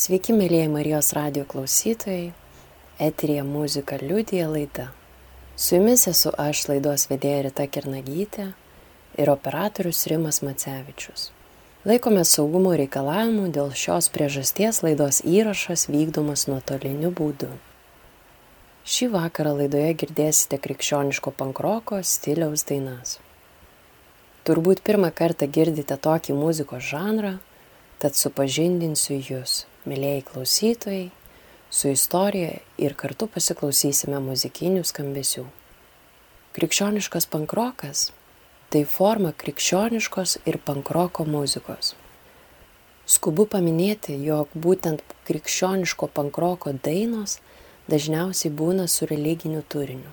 Sveiki, mėlyje Marijos radio klausytojai. Eterija muzika liudija laida. Su jumis esu aš laidos vedėja Rita Kernagytė ir operatorius Rimas Macevičius. Laikome saugumo reikalavimų, dėl šios priežasties laidos įrašas vykdomas nuotoliniu būdu. Šį vakarą laidoje girdėsite krikščioniško pankroko stiliaus dainas. Turbūt pirmą kartą girdite tokį muzikos žanrą, tad supažindinsiu jūs mėlyjei klausytojai, su istorija ir kartu pasiklausysime muzikinių skambesių. Krikščioniškas pankrokas - tai forma krikščioniškos ir pankroko muzikos. Skubu paminėti, jog būtent krikščioniško pankroko dainos dažniausiai būna su religiniu turiniu.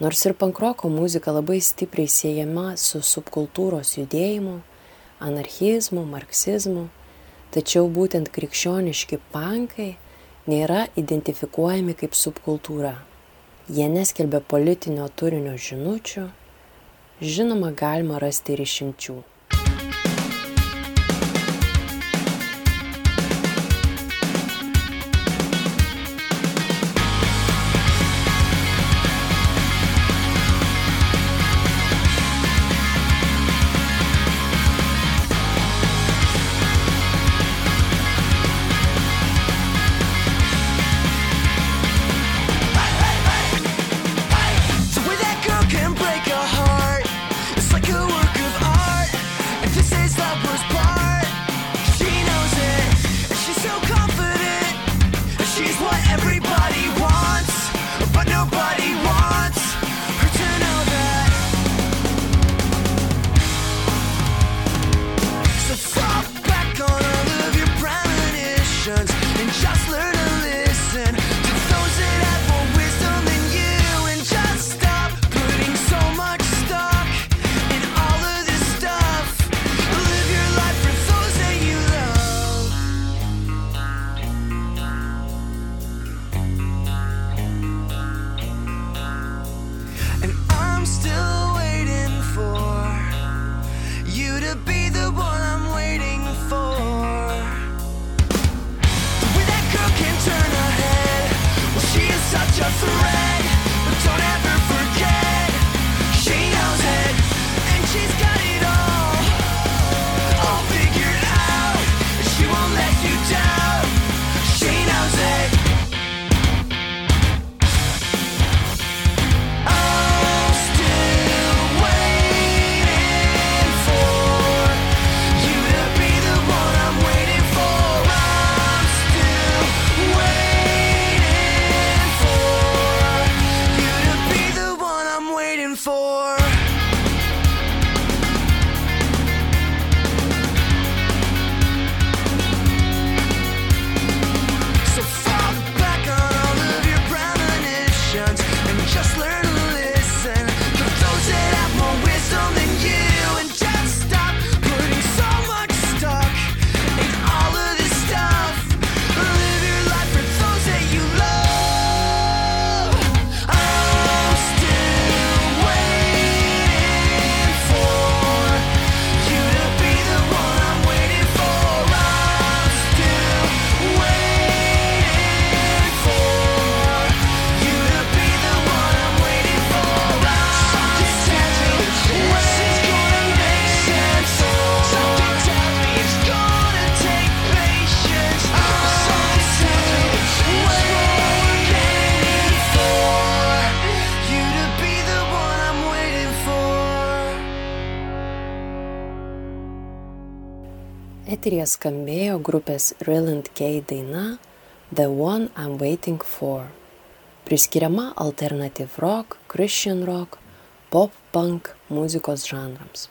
Nors ir pankroko muzika labai stipriai siejama su subkultūros judėjimu, anarchizmu, marksizmu, tačiau būtent krikščioniški pankai nėra identifikuojami kaip subkultūra. Jie neskelbia politinio turinio žinučių, žinoma, galima rasti ir išimčių. Eterija skambėjo grupės Ryland K daina The One I'm Waiting For, priskiriama alternative rock, Christian rock, pop punk muzikos žanrams.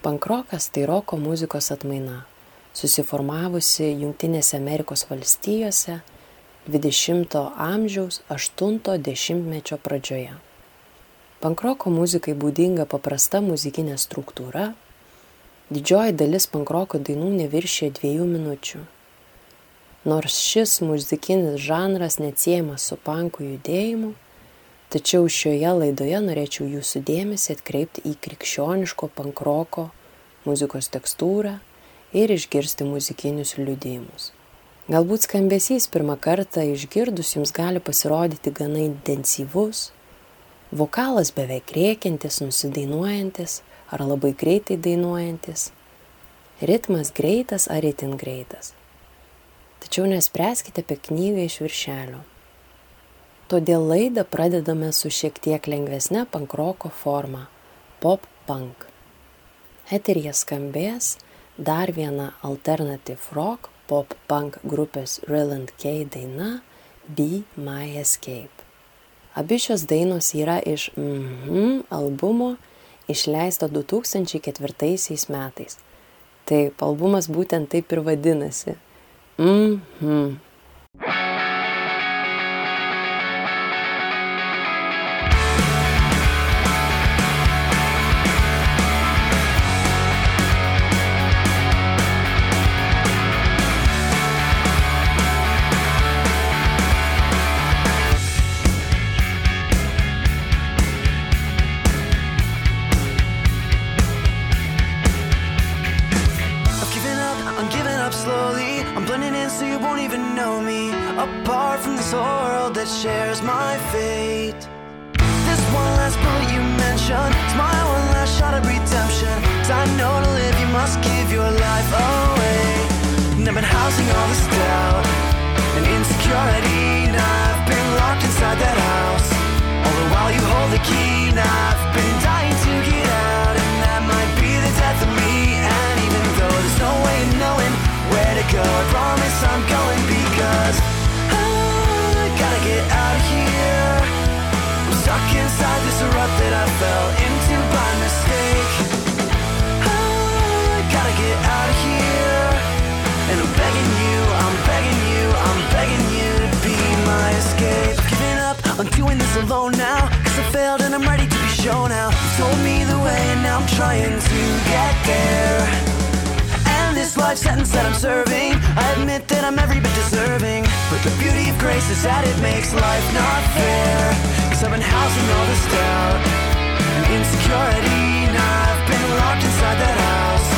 Pankrokas tai roko muzikos atmaina, susiformavusi Junktinėse Amerikos valstijose 20-ojo amžiaus 80-mečio pradžioje. Pankroko muzikai būdinga paprasta muzikinė struktūra, Didžioji dalis pankroko dainų neviršė dviejų minučių. Nors šis muzikinis žanras neatsiejamas su pankų judėjimu, tačiau šioje laidoje norėčiau jūsų dėmesį atkreipti į krikščioniško pankroko muzikos tekstūrą ir išgirsti muzikinius liudijimus. Galbūt skambesys pirmą kartą išgirdus jums gali pasirodyti gana intensyvus, vokalas beveik rėkiantis, nusidainuojantis ar labai greitai dainuojantis, ritmas greitas ar itin greitas. Tačiau nespręskite apie knygą iš viršelio. Todėl laidą pradedame su šiek tiek lengvesnė pankroko forma - pop-punk. Eterija skambės dar viena alternative rock pop-punk grupės Ryland K daina Be My Escape. Abi šios dainos yra iš mhm albumo išleisto 2004 metais. Taip, albumas būtent taip ir vadinasi. Mhm. alone not fair Cause I've been housing all this doubt And insecurity Now I've been locked inside that house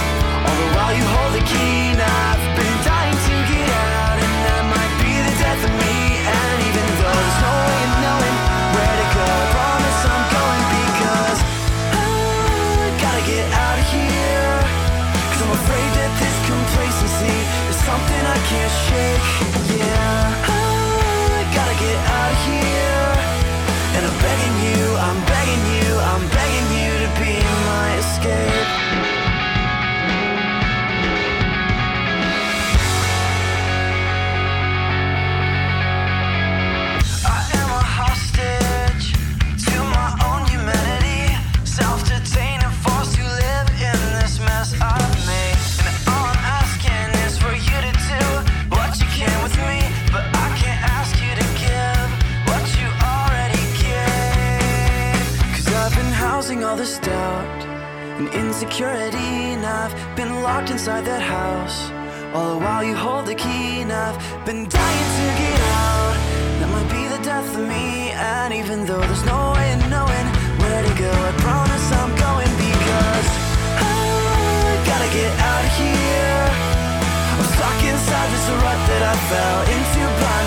All the while you hold the key Now I've been dying to get out And that might be the death of me And even though there's no way of knowing where to go. I promise I'm going because I gotta get out of here. Cause I'm afraid that this complacency is something I can't shake. Insecurity, and I've been locked inside that house. All the while you hold the key, and I've been dying to get out. That might be the death of me, and even though there's no way of knowing where to go, I promise I'm going because I gotta get out of here. I'm stuck inside this rut that I fell into by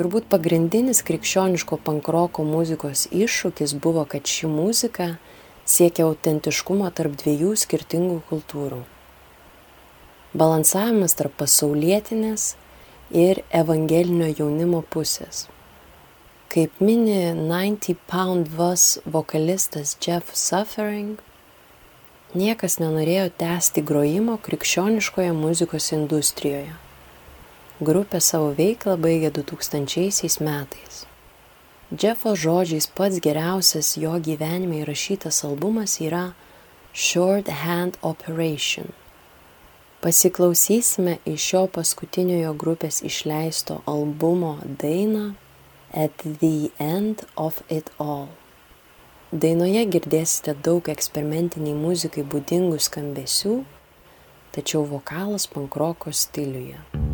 Turbūt pagrindinis krikščioniško pankroko muzikos iššūkis buvo, kad ši muzika siekia autentiškumo tarp dviejų skirtingų kultūrų. Balansavimas tarp pasaulietinės ir evangelinio jaunimo pusės. Kaip mini 90 Pound Vos vokalistas Jeff Suffering, niekas nenorėjo tęsti grojimo krikščioniškoje muzikos industrijoje. Grupė savo veiklą baigė 2000 metais. Jeffo žodžiais pats geriausias jo gyvenime įrašytas albumas yra Short Hand Operation. Pasiklausysime iš šio paskutiniojo grupės išleisto albumo dainą At the End of It All. Dainoje girdėsite daug eksperimentiniai muzikai būdingų skambesių, tačiau vokalas pankroko stiliuje.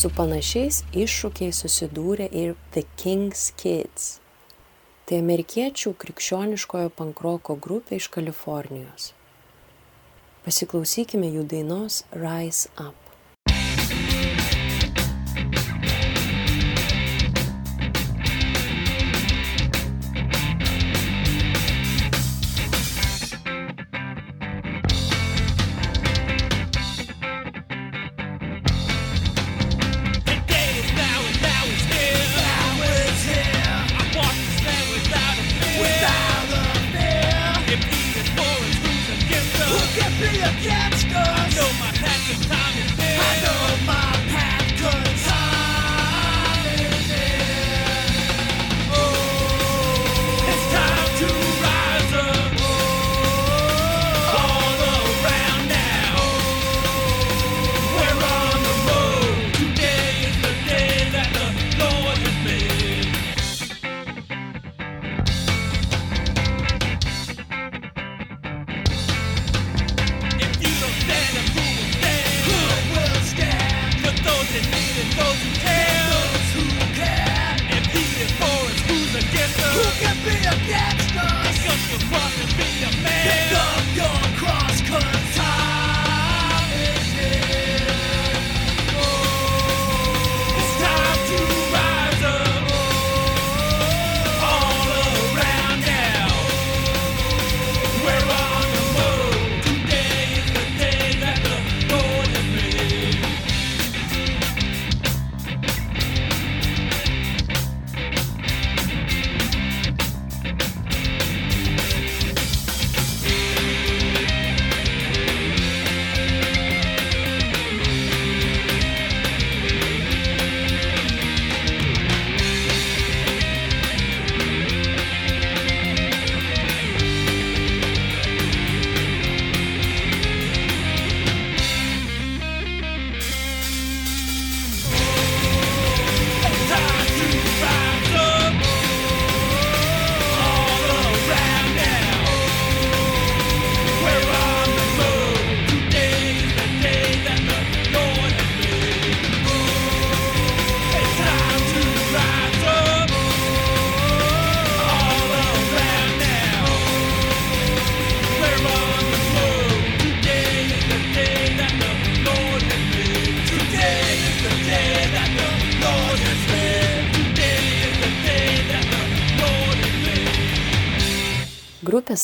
Su panašiais iššūkiais susidūrė ir The King's Kids. Tai amerikiečių krikščioniškojo pankroko grupė iš Kalifornijos. Pasiklausykime jų dainos Rise Up.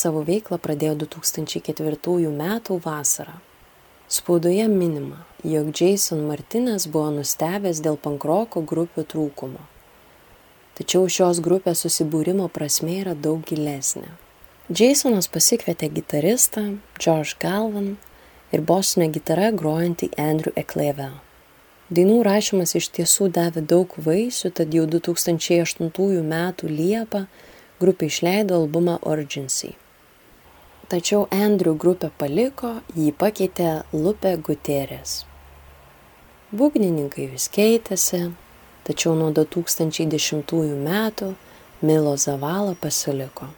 Savo veiklą pradėjo 2004 m. vasarą. Spaudoje minima, jog Jason Martinez buvo nustebęs dėl pankroko grupių trūkumo. Tačiau šios grupės susibūrimo prasme yra daug gilesnė. Jasonas pasikvietė gitaristą George Galvan ir bosinę gitarą grojantį Andrew Ekleve. Dainų rašymas iš tiesų davė daug vaisių, tad jau 2008 m. Liepą grupė išleido albumą Urgency. Tačiau Andrew grupę paliko, jį pakeitė Lupe Guterres. Būgnininkai vis keitėsi, tačiau nuo 2010 metų Milo Zavala pasiliko.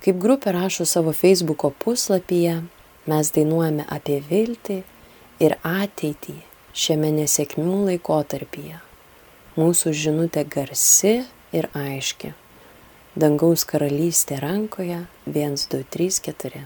Kaip grupė rašo savo Facebooko puslapyje, mes dainuojame apie viltį ir ateitį šiame nesėkmių laikotarpyje. Mūsų žinutė garsi ir aiški. Dangaus karalystė rankoje 1, 2, 3, 4.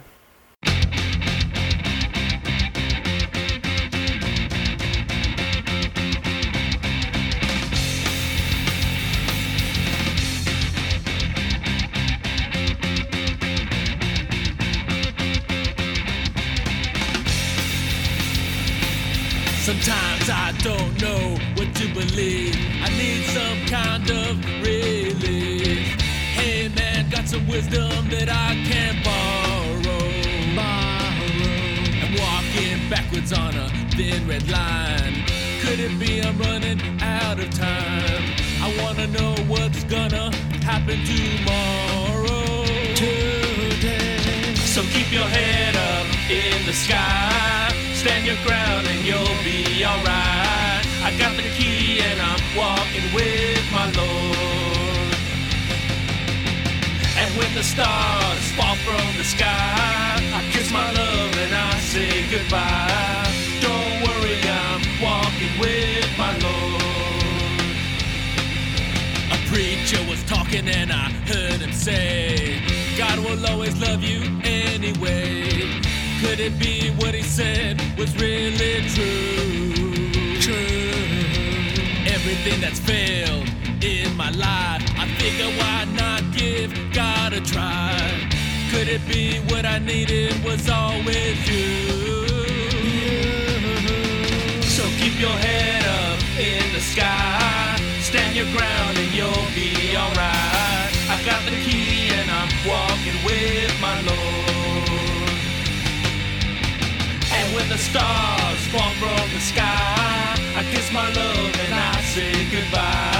Sometimes I don't know what to believe. Got some wisdom that I can borrow. borrow. I'm walking backwards on a thin red line. Could it be I'm running out of time? I wanna know what's gonna happen tomorrow. Today. So keep your head up in the sky stand your ground and you'll be alright. I got the key and I'm walking with my Lord. When the stars fall from the sky, I kiss my love and I say goodbye. Don't worry, I'm walking with my Lord. A preacher was talking and I heard him say, God will always love you anyway. Could it be what he said was really true? True. Everything that's failed in my life, I figure why not give God a try? Could it be what I needed was always you? So keep your head up in the sky, stand your ground and you'll be alright. I've got the key and I'm walking with my Lord. And when the stars fall from the sky, I kiss my love and I say goodbye.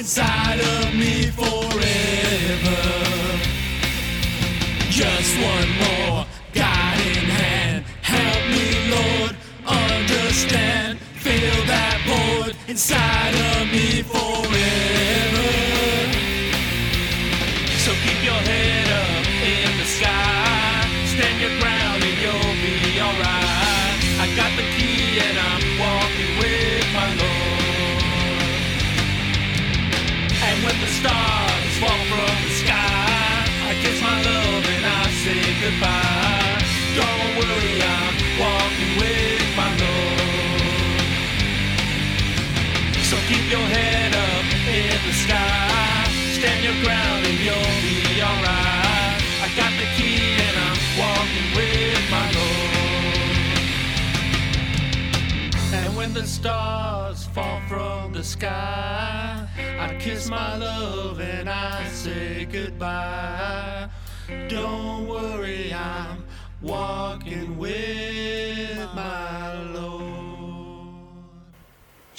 Inside of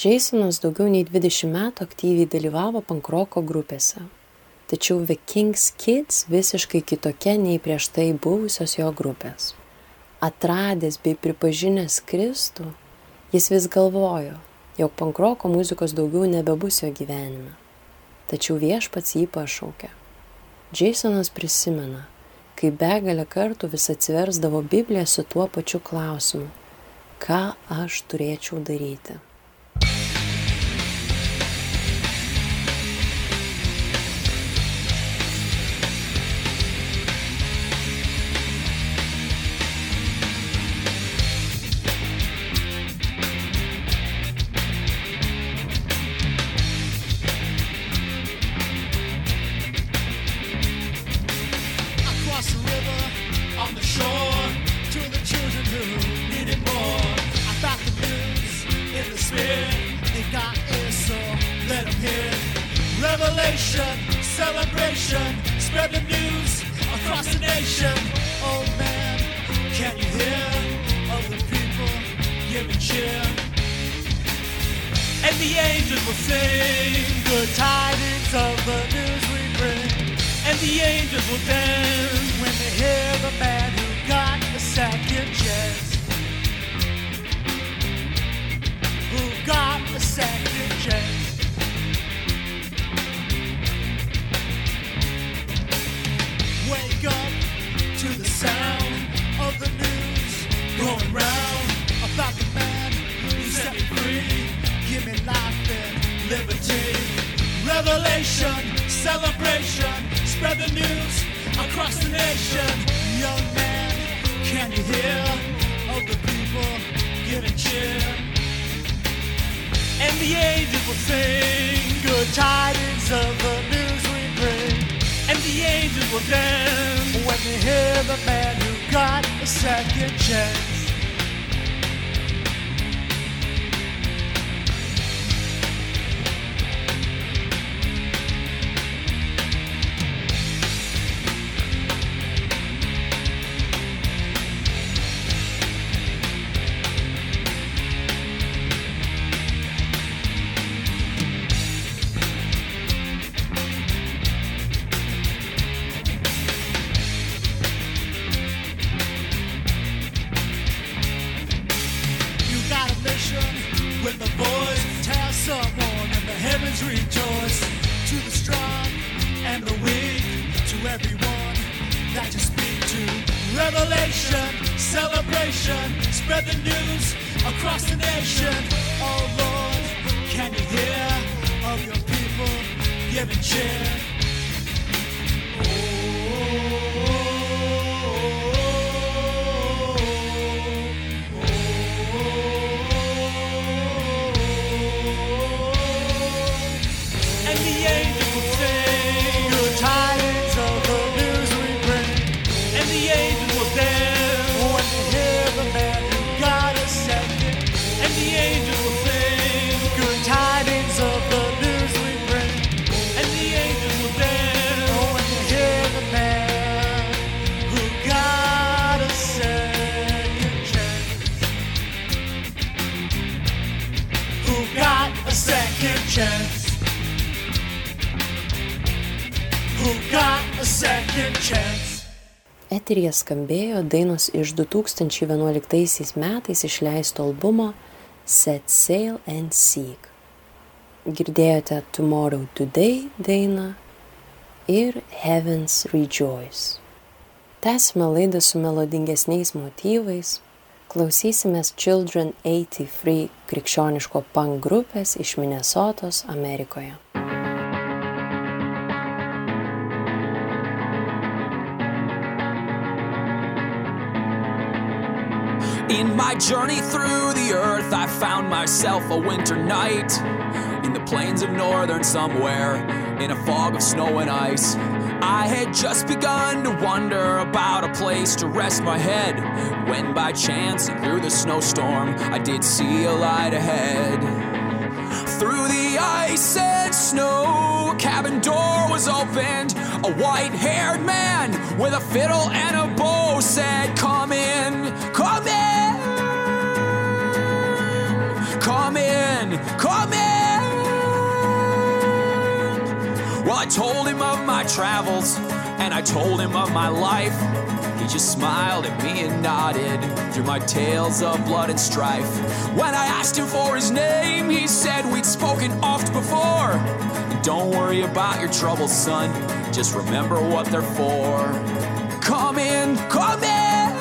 Jasonas daugiau nei 20 metų aktyviai dalyvavo pankroko grupėse. Tačiau The King's Kids visiškai kitokia nei prieš tai buvusios jo grupės. Atradęs bei pripažinęs Kristų, jis vis galvojo, jog pankroko muzikos daugiau nebebus jo gyvenime. Tačiau viešpats jį pašaukė. Jasonas prisimena, kai begalę kartų vis atsiversdavo Bibliją su tuo pačiu klausimu - ką aš turėčiau daryti. Jubilation, celebration, spread the news across the nation. Oh Lord, can you hear of your people giving cheer? Eterija skambėjo dainos iš 2011 metais išleisto albumo Set Sail and Seek. Girdėjote Tomorrow Today dainą ir Heavens Rejoice. Tęsime laidą su melodingesniais motyvais, klausysimės Children 83 krikščioniško punk grupės iš Minnesotos Amerikoje. In my journey through the earth, I found myself a winter night in the plains of northern somewhere in a fog of snow and ice. I had just begun to wonder about a place to rest my head when, by chance, through the snowstorm, I did see a light ahead. Through the ice and snow, a cabin door was opened. A white haired man with a fiddle and a bow said, Come in, come Come in, come in. Well, I told him of my travels and I told him of my life. He just smiled at me and nodded through my tales of blood and strife. When I asked him for his name, he said we'd spoken oft before. And don't worry about your troubles, son, just remember what they're for. Come in, come in,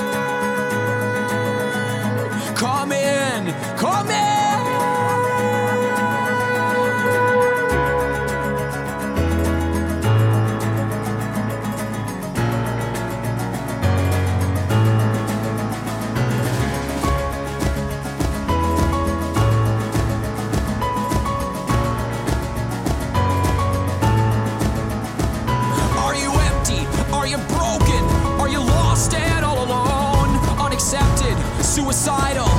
come in, come in. Suicidal?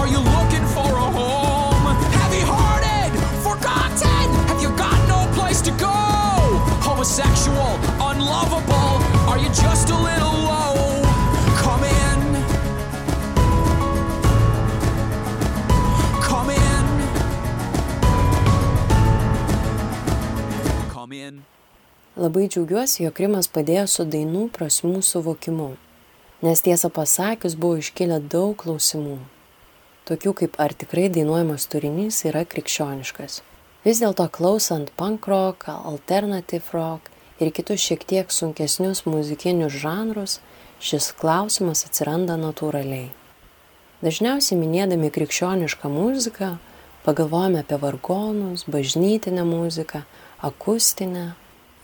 Are you looking for a home? Heavy hearted? Forgotten? Have you got no place to go? Homosexual? Unlovable? Are you just a little low? Come in. Come in. Come in. Labai džiaugiuosi, jog Rimas padėjo su dainų prasmų suvokimu, nes tiesą pasakius buvo iškilę daug klausimų, tokių kaip ar tikrai dainuojamas turinys yra krikščioniškas. Vis dėlto klausant punk rock, alternative rock ir kitus šiek tiek sunkesnius muzikinius žanrus, šis klausimas atsiranda natūraliai. Dažniausiai minėdami krikščionišką muziką, pagalvojame apie vargonus, bažnytinę muziką, akustinę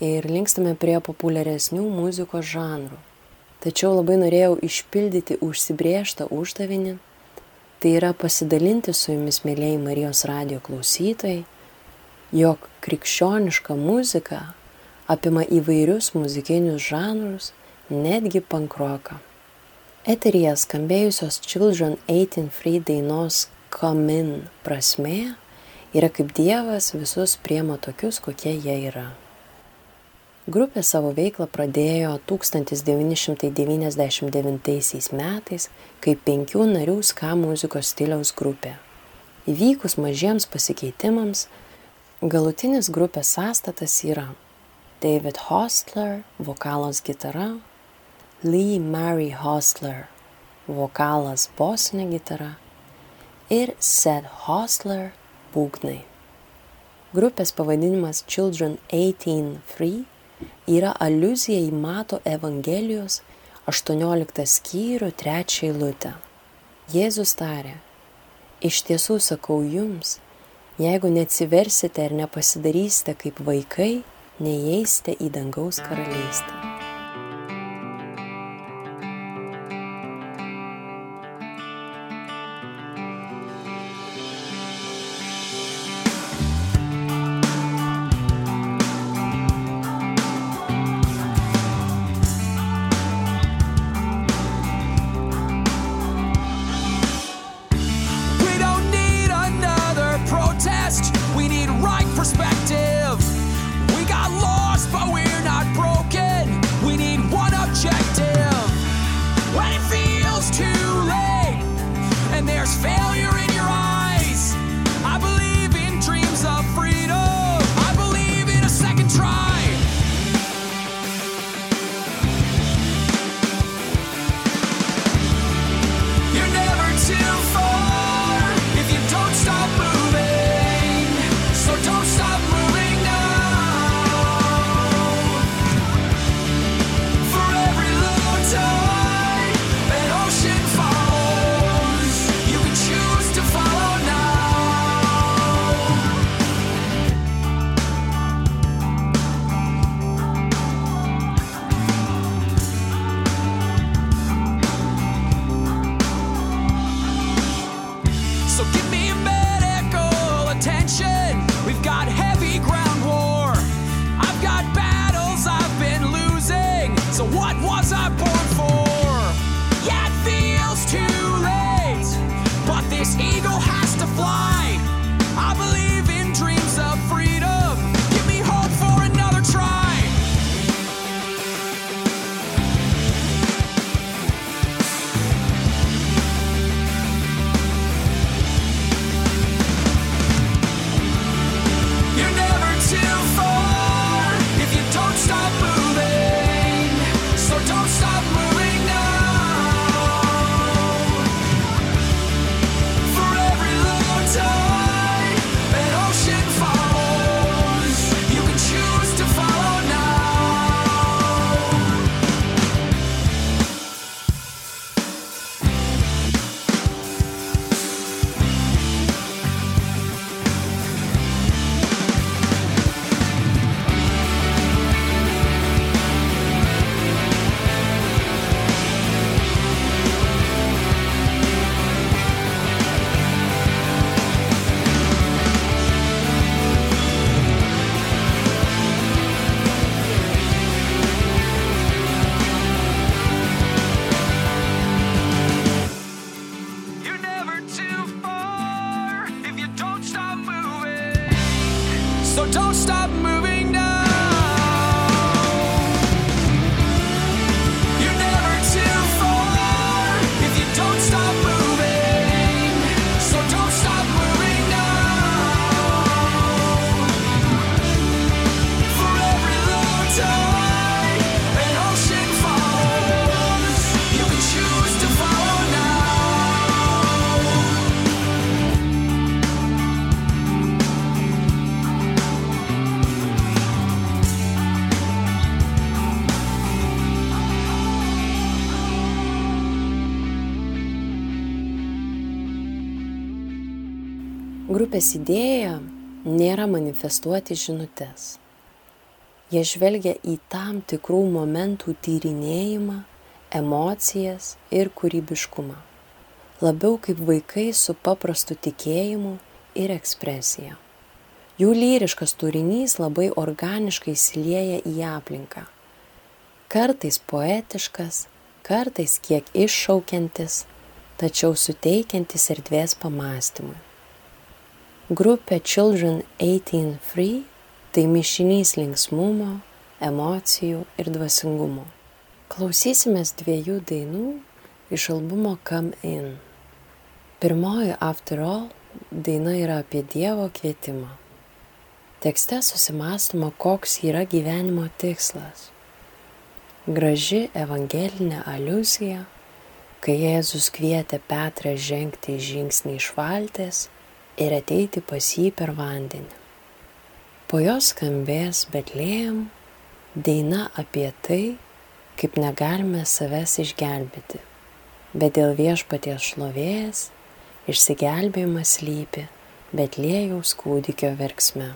ir linkstame prie populiaresnių muzikos žanrų. Tačiau labai norėjau išpildyti užsibriežtą uždavinį, tai yra pasidalinti su jumis, mėlyjei Marijos radio klausytojai, jog krikščioniška muzika apima įvairius muzikinius žanrus, netgi pankroką. Eteryje skambėjusios Children 18 Free dainos Come In prasme yra kaip Dievas visus priema tokius, kokie jie yra. Grupė savo veiklą pradėjo 1999 metais kaip penkių narių ska muzikos stiliaus grupė. Įvykus mažiems pasikeitimams, galutinis grupės sąstatas yra David Hostler, vokalas gitara, Lee Mary Hostler, vokalas bosinė gitara ir Seth Hostler, būgnai. Grupės pavadinimas Children 18 Free yra aliuzija į Mato Evangelijos 18 skyrių 3 eilutę. Jėzus tarė, iš tiesų sakau jums, jeigu neatsiversite ir nepasidarysite kaip vaikai, neįeisite į dangaus karalystę. Grupės idėja nėra manifestuoti žinutės. Jie žvelgia į tam tikrų momentų tyrinėjimą, emocijas ir kūrybiškumą. Labiau kaip vaikai su paprastu tikėjimu ir ekspresija. Jų lyriškas turinys labai organiškai įsilieja į aplinką. Kartais poetiškas, kartais kiek iššaukiantis, tačiau suteikiantis erdvės pamastymui. Grupė Children 18 Free tai mišinys linksmumo, emocijų ir dvasingumo. Klausysimės dviejų dainų iš albumo Come In. Pirmoji After All daina yra apie Dievo kvietimą. Tekste susimastoma, koks yra gyvenimo tikslas. Graži evangelinė aliuzija, kai Jėzus kvietė Petrą žengti žingsnį iš valties ir ateiti pas jį per vandenį. Po jos skambės Betlėjam daina apie tai, kaip negalime savęs išgelbėti, bet dėl viešpaties šlovės išsigelbėjimas lypi Betlėjaus kūdikio verksme.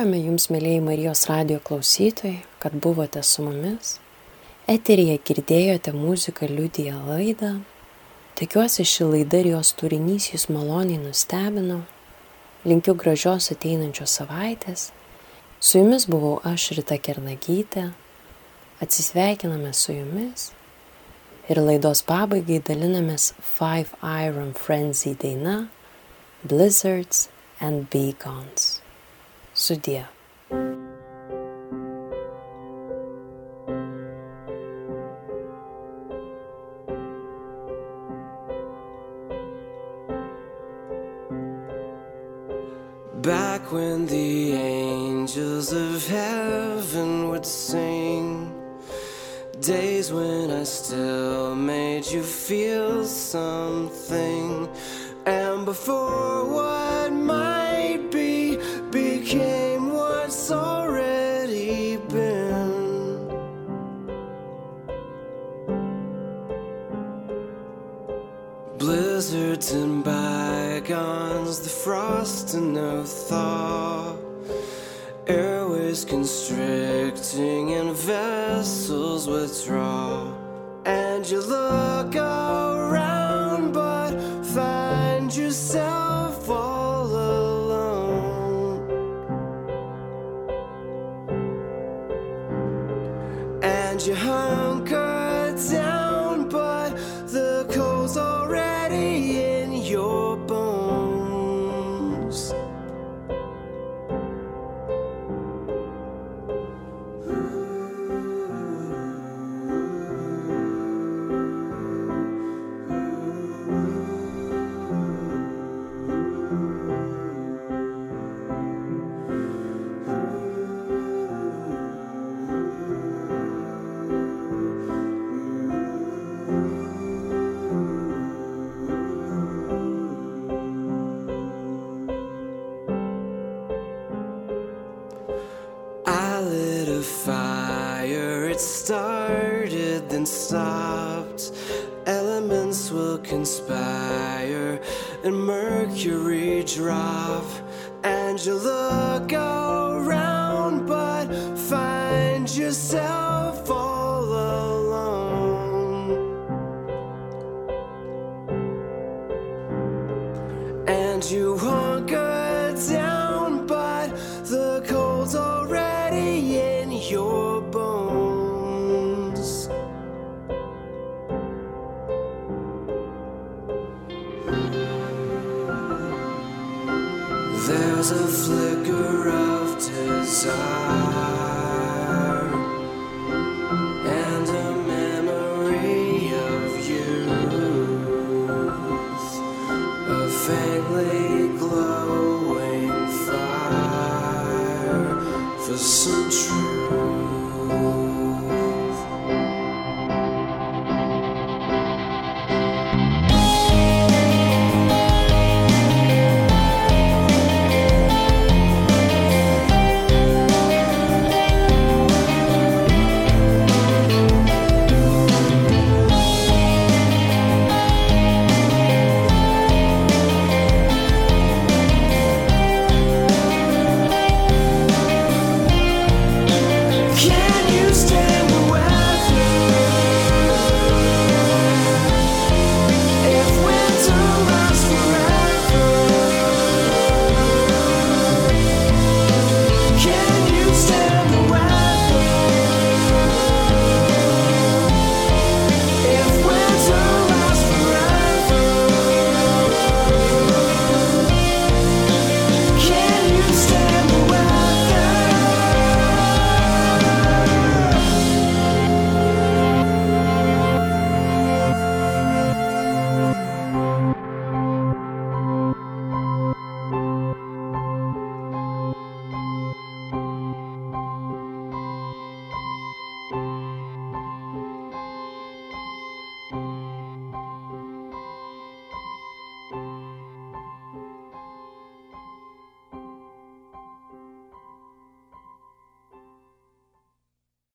Dėkojame Jums, mėlyjei Marijos radio klausytojai, kad buvote su mumis. Eterija girdėjote muziką liudiją laidą. Tikiuosi ši laida ir jos turinys Jūs maloniai nustebino. Linkiu gražios ateinančios savaitės. Su Jumis buvau aš Rita Kernagytė. Atsisveikiname su Jumis. Ir laidos pabaigai dalinamės Five Iron Frenzy daina Blizzards and Beacons. Sudie.